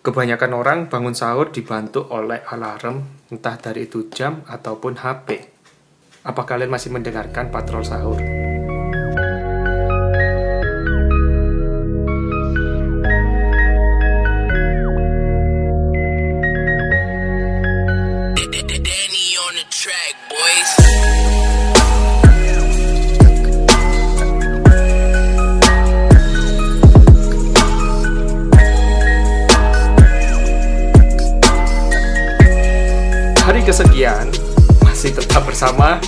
kebanyakan orang bangun sahur dibantu oleh alarm, entah dari itu jam ataupun HP. Apa kalian masih mendengarkan patrol sahur? Bersama.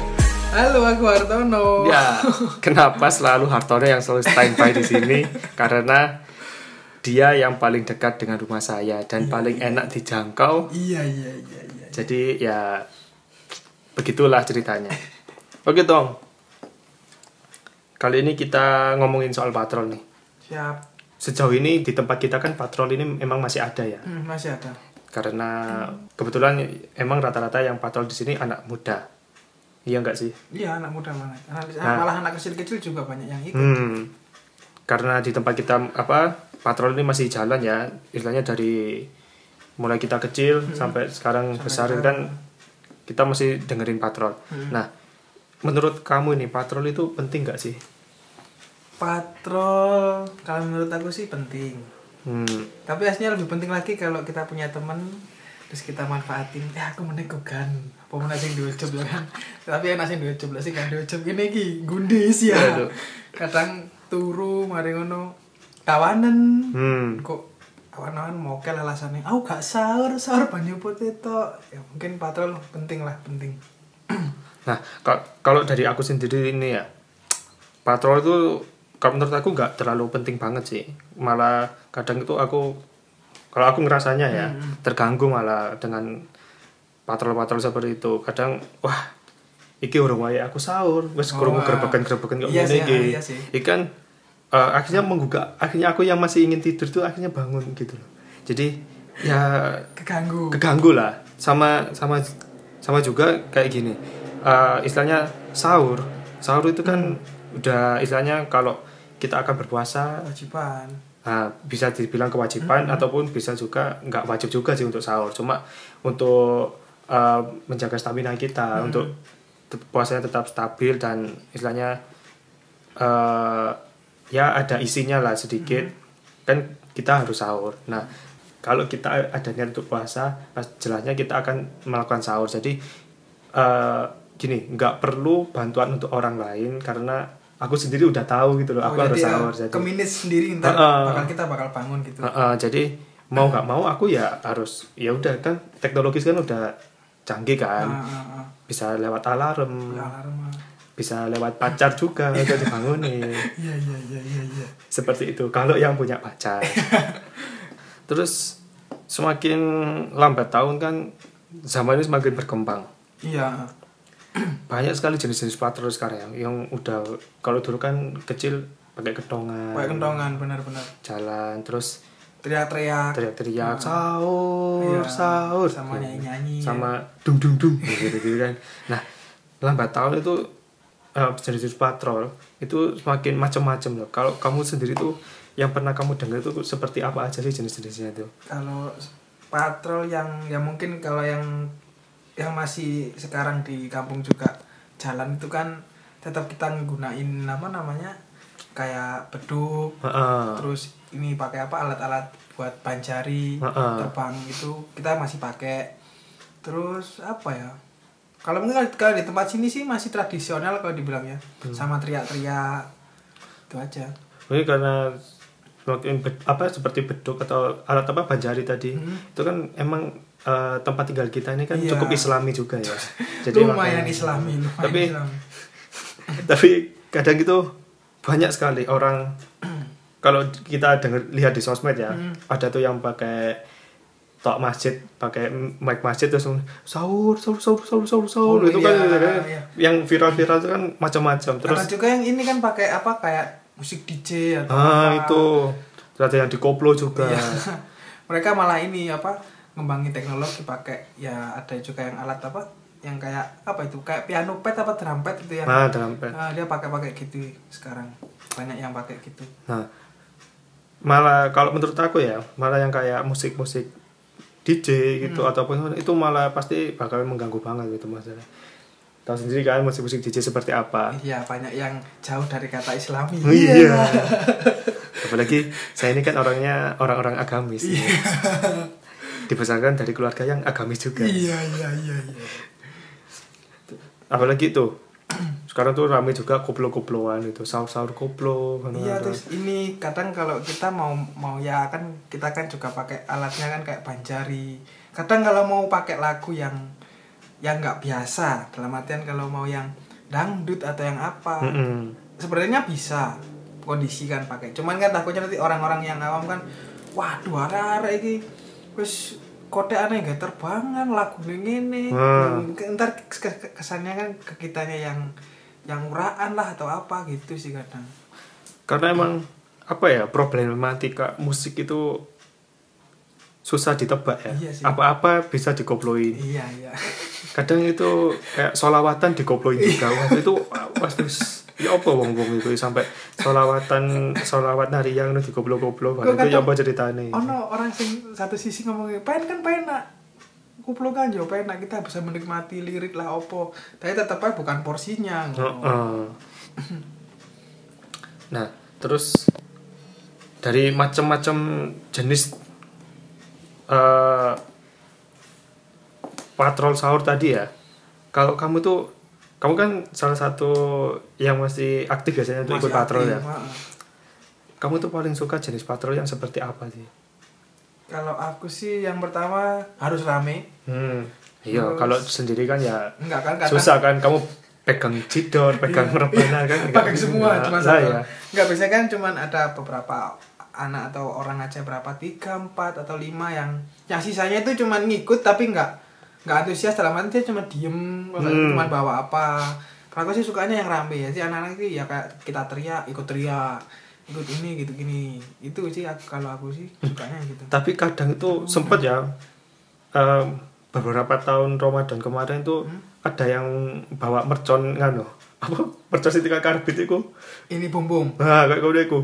Halo, aku Hartono. Ya, kenapa selalu Hartono yang selalu standby di sini? Karena dia yang paling dekat dengan rumah saya dan paling enak dijangkau. Iya, iya, iya, iya. Jadi ya begitulah ceritanya. Oke, Tong. Kali ini kita ngomongin soal patrol nih. Siap. Sejauh ini di tempat kita kan patrol ini emang masih ada ya. Hmm, masih ada. Karena kebetulan emang rata-rata yang patrol di sini anak muda. Iya enggak sih? Iya, anak muda banget. Anak, Nah. Malah anak kecil-kecil juga banyak yang ikut. Hmm. Karena di tempat kita apa patrol ini masih jalan ya, istilahnya dari mulai kita kecil sampai sekarang Sampai besar sekarang. kan kita masih dengerin patrol. Hmm. Nah, menurut kamu ini patrol itu penting nggak sih? Patrol, kalau menurut aku sih penting. Hmm. Tapi aslinya lebih penting lagi kalau kita punya teman terus kita manfaatin ya aku meneng kan apa mana sing diucup ya kan? Tapi enak sing diucup lah sih kan diucup ini ki gundis ya. Aduh. kadang turu mari ngono. Kawanan. Hmm. kok kawan-kawan mokel alasannya aku gak sahur sahur banyu putih tok. Ya mungkin patrol penting lah penting. Nah, ka- kalau dari aku sendiri ini ya, patrol itu kalau menurut aku nggak terlalu penting banget sih. Malah kadang itu aku, kalau aku ngerasanya ya, terganggu malah dengan patrol-patrol seperti itu. Kadang, wah, iki urung wae aku sahur, wes Oh, kurung ah. grebekan-grebekan kok Iya ngene sih, iki. ah, iya eh, akhirnya menggugah, akhirnya aku yang masih ingin tidur tuh akhirnya bangun gitu loh. Jadi ya keganggu. keganggu lah. Sama sama sama juga kayak gini. Eh, istilahnya sahur. Sahur itu kan udah istilahnya kalau kita akan berpuasa kewajiban nah, bisa dibilang kewajiban ataupun bisa juga nggak wajib juga sih untuk sahur. Cuma untuk eh, menjaga stamina kita untuk te- puasanya tetap stabil dan istilahnya eh ya ada isinya lah sedikit. Kan kita harus sahur. Nah kalau kita ada niat untuk puasa jelasnya kita akan melakukan sahur. Jadi eh gini nggak perlu bantuan untuk orang lain karena aku sendiri udah tahu gitu loh aku Oh, harus jadi ya, jadi. keminis sendiri ntar Heeh. bakal kita bakal bangun gitu. Heeh, jadi mau nggak mau aku ya harus ya udah kan teknologis kan udah canggih kan. Ah, ah, ah. bisa lewat alarm. Alarm, bisa lewat pacar juga untuk dibangunin iya iya iya iya iya. Seperti itu kalau yang punya pacar. Terus semakin lambat tahun kan zaman ini semakin berkembang. Iya banyak sekali jenis-jenis patrol sekarang yang, yang udah kalau dulu kan kecil pakai kedongan kayak kentongan benar-benar. Jalan terus teriak-teriak. teriak-teriak. Sahur Iya, sahur. sama nyanyi-nyanyi, ya. sama dung dung dung. Gitu, gitu kan. Nah lambat tahun itu eh, jenis-jenis patrol itu semakin macam-macam loh. Kalau kamu sendiri tuh yang pernah kamu dengar itu seperti apa aja sih jenis-jenisnya itu kalau patrol yang ya mungkin kalau yang yang masih sekarang di kampung juga jalan itu kan tetap kita nggunain apa namanya kayak beduk Heeh. terus ini pakai apa alat-alat buat pancari Heeh. terbang itu kita masih pakai terus apa ya kalau mungkin kalau- di tempat sini sih masih tradisional kalau dibilang ya Hmm. sama teriak-teriak itu aja Ini karena semakin apa seperti beduk atau alat apa banjari tadi Hmm. itu kan emang eh, tempat tinggal kita ini kan Iya. cukup islami juga ya lumayan makanya- islami lumayan Tapi- islami. tapi kadang itu banyak sekali orang kalau kita dengar lihat di sosmed ya Hmm. ada tuh yang pakai tok masjid pakai mic masjid terus sahur sahur sahur sahur sahur sahur Oh, itu kan iya, iya. yang viral-viral itu kan macam-macam terus Ada juga yang ini kan pakai apa kayak musik DJ atau ah apa. itu ada yang di koplo juga Iya. Mereka malah ini apa ngembangin teknologi pakai ya ada juga yang alat apa yang kayak apa itu kayak piano pad apa drum pad itu yang nah dalam pen. Nah, dia pakai pakai gitu sekarang banyak yang pakai gitu Nah, malah kalau menurut aku ya malah yang kayak musik-musik DJ gitu Hmm. ataupun itu malah pasti bakal mengganggu banget gitu masalah tahu sendiri kan musik-musik DJ seperti apa Iya, banyak yang jauh dari kata Islami. Oh, iya apalagi saya ini kan orangnya orang-orang agamis Iya. Dibesarkan dari keluarga yang agamis juga Iya, iya, iya, iya. apalagi itu sekarang tuh rame juga koplo-koploan itu sahur-sahur koplo kan Iya ada. terus ini kadang kalau kita mau mau ya kan kita kan juga pakai alatnya kan kayak banjari. Kadang kalau mau pakai lagu yang yang nggak biasa dalam artian kalau mau yang dangdut atau yang apa Mm-mm. sebenarnya bisa kondisikan pakai. Cuman kan takutnya nanti orang-orang yang awam kan waduh arah-arah ini wis kode aneh gak terbangan lagu ini Hmm. ntar kes- kes- kesannya kan ke kitanya yang yang uraan lah atau apa gitu sih kadang. Karena emang apa ya problematika musik itu susah ditebak ya. Iya apa-apa bisa dikoploin iya iya. Kadang itu kayak solawatan dikoploin juga. Wah, itu pasti ya apa wong wong itu sampai solawatan solawat nari yang dikoplo-koplo Kok baru itu ya apa ceritanya ono orang sing satu sisi ngomongnya pengen kan penak kuplo kan jo penak kita bisa menikmati lirik lah opo tapi tetap aja bukan porsinya ngono. Heeh. Nah, terus dari macam-macam jenis eh patrol sahur tadi ya. Kalau kamu tuh kamu kan salah satu yang masih aktif biasanya untuk Masih ikut patrol ya. Kamu tuh paling suka jenis patrol yang seperti apa sih? kalau aku sih yang pertama harus rame Hmm. Iya, kalau sendiri kan ya enggak kan kadang susah kan kamu pegang cidor, pegang rebana kan nggak pakai bisa. semua cuma satu ya. enggak biasanya kan cuman ada beberapa anak atau orang aja berapa tiga empat atau lima yang yang sisanya itu cuman ngikut tapi enggak enggak antusias dalam arti dia cuma diem Hmm. cuma bawa apa. Kalau aku sih sukanya yang rame. Ya sih anak-anak itu ya kayak kita teriak ikut teriak ikut ini gitu gini. Itu sih aku- kalau aku sih sukanya gitu. Tapi kadang itu sempet ya em, beberapa tahun Ramadan kemarin tuh Hmm? ada yang bawa mercon ngano apa? Mercon sih karbit itu ini bum bum nah kayak kau iku.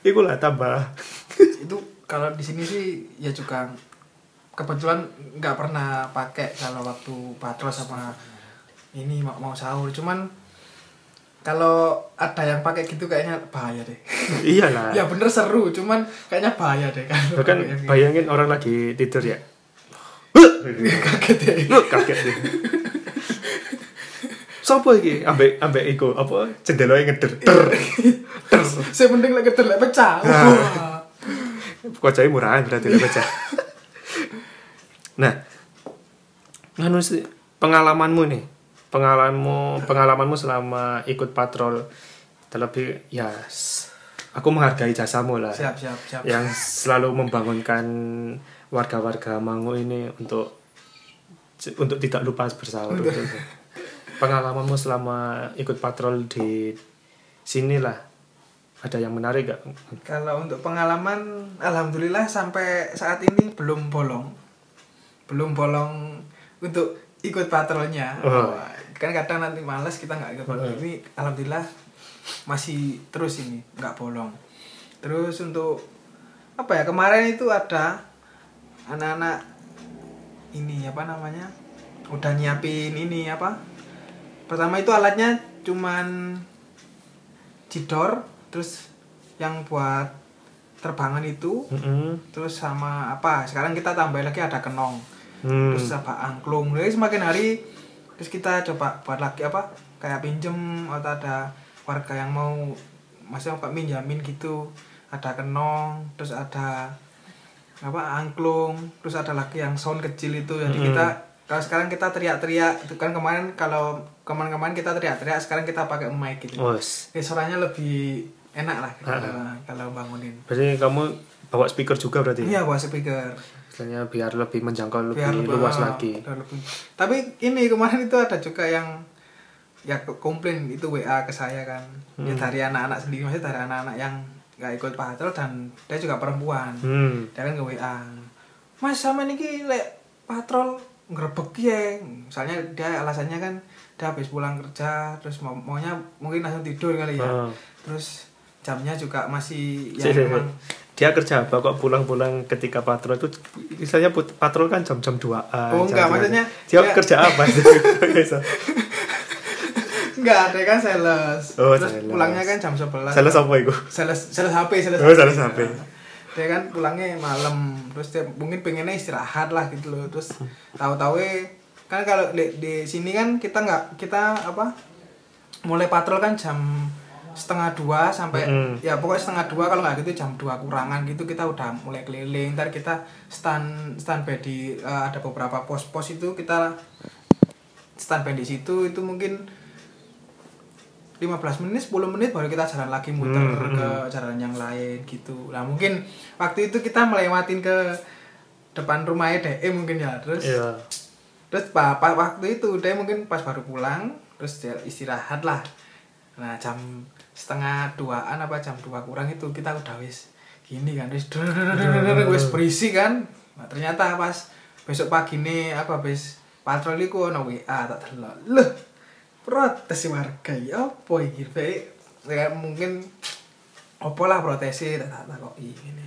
Iku lah tambah. Itu kalau di sini sih ya juga kebetulan nggak pernah pakai kalau waktu patrol sama ini mau, mau sahur. Cuman kalau ada yang pakai gitu kayaknya bahaya deh. Iyalah ya bener seru cuman kayaknya bahaya deh kan pakai yang gitu. bayangin orang lagi tidur ya. Kaget ya lu kaget deh. Sopo iki? Ambek ambek iku. Apa? Jendela ngeder. Ter. Ter. Saya mending lagi terlek pecah. Wah. kocai murahan berarti lah baca. Nah, nganu sih pengalamanmu nih, pengalamanmu pengalamanmu selama ikut patrol. Terlebih ya aku menghargai jasamu lah. Siap siap siap. Yang selalu membangunkan warga-warga Mangu ini untuk untuk tidak lupa bersahur. Pengalamanmu selama ikut patrol di sini lah. Ada yang menarik gak? Kalau untuk pengalaman, alhamdulillah sampai saat ini belum bolong, belum bolong untuk ikut patrolnya. Oh. Kan kadang nanti males kita nggak ikut patrol. Oh. Ini alhamdulillah masih terus ini nggak bolong. Terus untuk apa ya kemarin itu ada anak-anak ini apa namanya udah nyiapin ini apa pertama itu alatnya cuman cidor terus yang buat terbangan itu Mm-mm. terus sama apa sekarang kita tambah lagi ada kenong Hmm. terus apa angklung jadi semakin hari terus kita coba buat lagi apa kayak pinjem atau ada warga yang mau masih mau minjamin gitu ada kenong terus ada apa angklung terus ada lagi yang sound kecil itu jadi Mm. kita kalau sekarang kita teriak-teriak itu kan kemarin kalau kemarin-kemarin kita teriak-teriak sekarang kita pakai mic gitu Wes. Oke, suaranya lebih enak lah Ah. kalau, kalau bangunin. Berarti kamu bawa speaker juga berarti? Iya, bawa speaker. Istilahnya biar lebih menjangkau lebih Biar luas ah, lagi. lebih. Tapi ini kemarin itu ada juga yang ya komplain itu WA ke saya kan. Ya Hmm. dari anak-anak sendiri maksudnya dari anak-anak yang nggak ikut patrol dan dia juga perempuan. Hmm. Dia kan ke WA. Mas sama niki lek patrol ngrebek ya. Misalnya dia alasannya kan dia habis pulang kerja terus mau maunya mungkin langsung tidur kali ya. Ah. terus jamnya juga masih Si- ya memang dia kerja apa kok pulang-pulang ketika patrol itu? Misalnya patrol kan jam-jam 2 Oh, enggak, maksudnya dia dia- kerja apa? Itu enggak ada kan sales. Oh, terus sales. pulangnya kan jam 11 Sales apa itu? Sales sales HP sales Oh, sales HP. dia kan pulangnya malam. Terus dia mungkin pengennya istirahat lah gitu loh. Terus tahu-tahu kan kalau di, di sini kan kita nggak kita apa mulai patrol kan jam setengah dua sampai Mm-mm. ya pokoknya setengah dua kalau nggak gitu jam dua kurangan gitu kita udah mulai keliling. Ntar kita stand standby di eh, ada beberapa pos-pos itu kita standby di situ itu mungkin 15 menit 10 menit baru kita jalan lagi muter Hmm, ke jalan yang lain gitu. Nah mungkin waktu itu kita melewatin ke depan rumahnya DE mungkin ya terus iya. terus pa, pa- waktu itu dia mungkin pas baru pulang terus istirahat lah. Nah jam setengah duaan apa jam dua kurang itu kita udah wis gini kan wis wis berisi kan. Nah, ternyata pas besok pagi nih aku habis patroli ku ono WA tak delok. Loh protes warga ya apa iki? Ya mungkin apa lah protesi tak tak kok ini.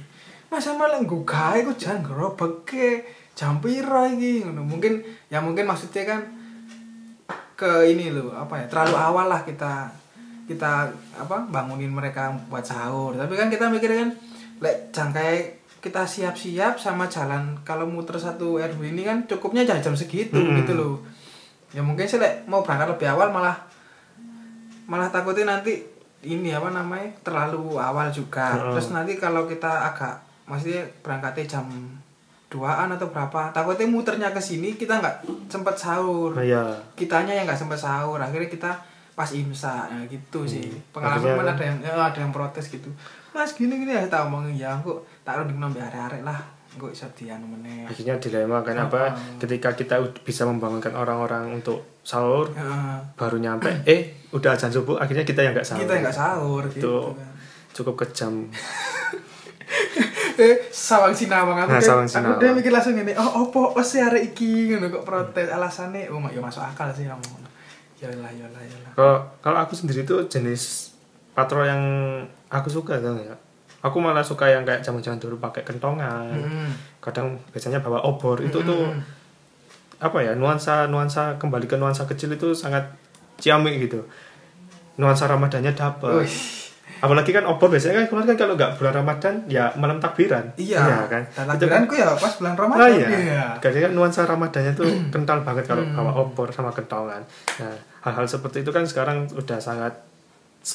Masa malah gugah iku jangan gerobeke jam piro iki? Ngono mungkin ya mungkin maksudnya kan ke ini loh apa ya terlalu awal lah kita kita apa bangunin mereka buat sahur. Tapi kan kita mikir kan lek jangkai kita siap-siap sama jalan kalau muter satu RW ini kan cukupnya jam jam segitu Hmm. gitu loh. Ya mungkin sih lek mau berangkat lebih awal malah malah takutnya nanti ini apa namanya terlalu awal juga. Heeh. terus nanti kalau kita agak maksudnya berangkatnya jam duaan atau berapa takutnya muternya ke sini kita nggak sempet sahur. Nah, iya. Kitanya yang nggak sempet sahur. Akhirnya kita pas imsa. Nah, gitu sih. Pengalaman Akhirnya- mana ada yang ya, ada yang protes gitu. Mas gini gini ya tak omongin. Ya aku tak udah nomor arek lah. Gue bisa dianu meneh. Akhirnya dilema kan apa? Heeh. ketika kita bisa membangunkan orang-orang untuk sahur Heeh. baru nyampe eh udah azan subuh akhirnya kita yang nggak sahur. Kita yang nggak sahur gitu itu kan. cukup kejam. Eh sawang sinawang aku Nah, sawang aku dia mikir langsung ini oh opo oh si arek iki? Ngono kok protes alasannya? Oh mak ya masuk akal sih kamu ya lah ya lah ya lah. Kalau kalau aku sendiri tuh jenis patrol yang aku suka tau ya. Aku malah suka yang kayak zaman-zaman dulu pakai kentongan. Hmm. kadang biasanya bawa obor. Itu tuh apa ya nuansa nuansa kembali ke nuansa kecil itu sangat ciamik gitu. Nuansa ramadannya dapat. Apalagi kan obor biasanya kan keluar kan kalau nggak bulan ramadan ya malam takbiran iya kan dan Itu kan- takbiranku ya pas bulan Ah Ramadan iya. iya. Jadi kan nuansa Ramadannya tuh kental banget kalau Hmm. bawa obor sama kentongan. Nah, hal-hal seperti itu kan sekarang udah sangat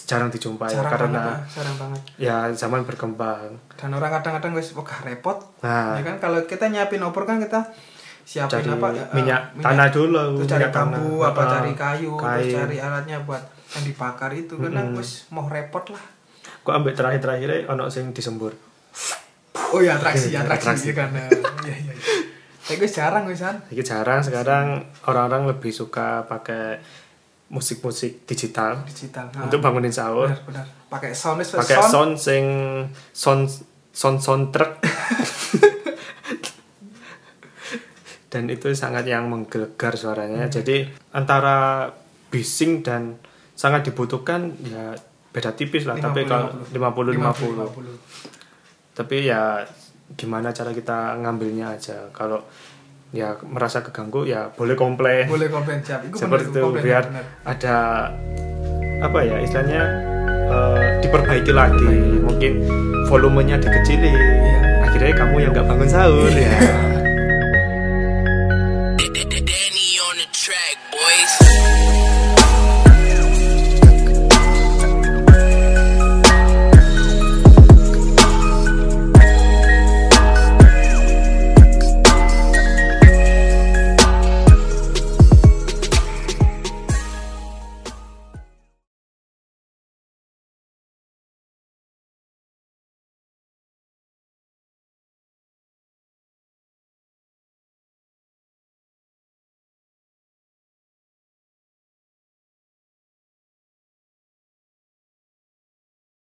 jarang dijumpai jarang karena banget ah, jarang banget ya zaman berkembang. dan orang kadang-kadang wis wah repot Nah, ya kan kalau kita nyiapin opor kan kita siapin cari apa ya, eh, minyak, tanah dulu, terus cari minyak bambu apa Ah, cari kayu terus kain. cari alatnya buat yang dibakar itu kan Mm-mm. wis mau repot lah Kok ambek terakhir-terakhir ono sing disembur. oh ya atraksi Iya, atraksi, atraksi. ya kan iya iya iya tapi gue jarang wisan Jadi jarang sekarang orang-orang lebih suka pakai musik-musik digital digital untuk bangunin sahur. benar benar pakai sound Pakai sound sound sing sound sound soundtrack dan itu sangat yang menggelegar suaranya. Jadi antara bising dan sangat dibutuhkan ya beda tipis lah. Tapi kalau 50 50. Tapi ya gimana cara kita ngambilnya aja. Kalau ya merasa keganggu ya boleh komplain. boleh komplain siap itu Seperti itu komplain, biar benar. ada apa ya istilahnya eh, diperbaiki lagi. Mungkin volumenya dikecilin. Iya. Akhirnya kamu yang nggak bangun sahur ya.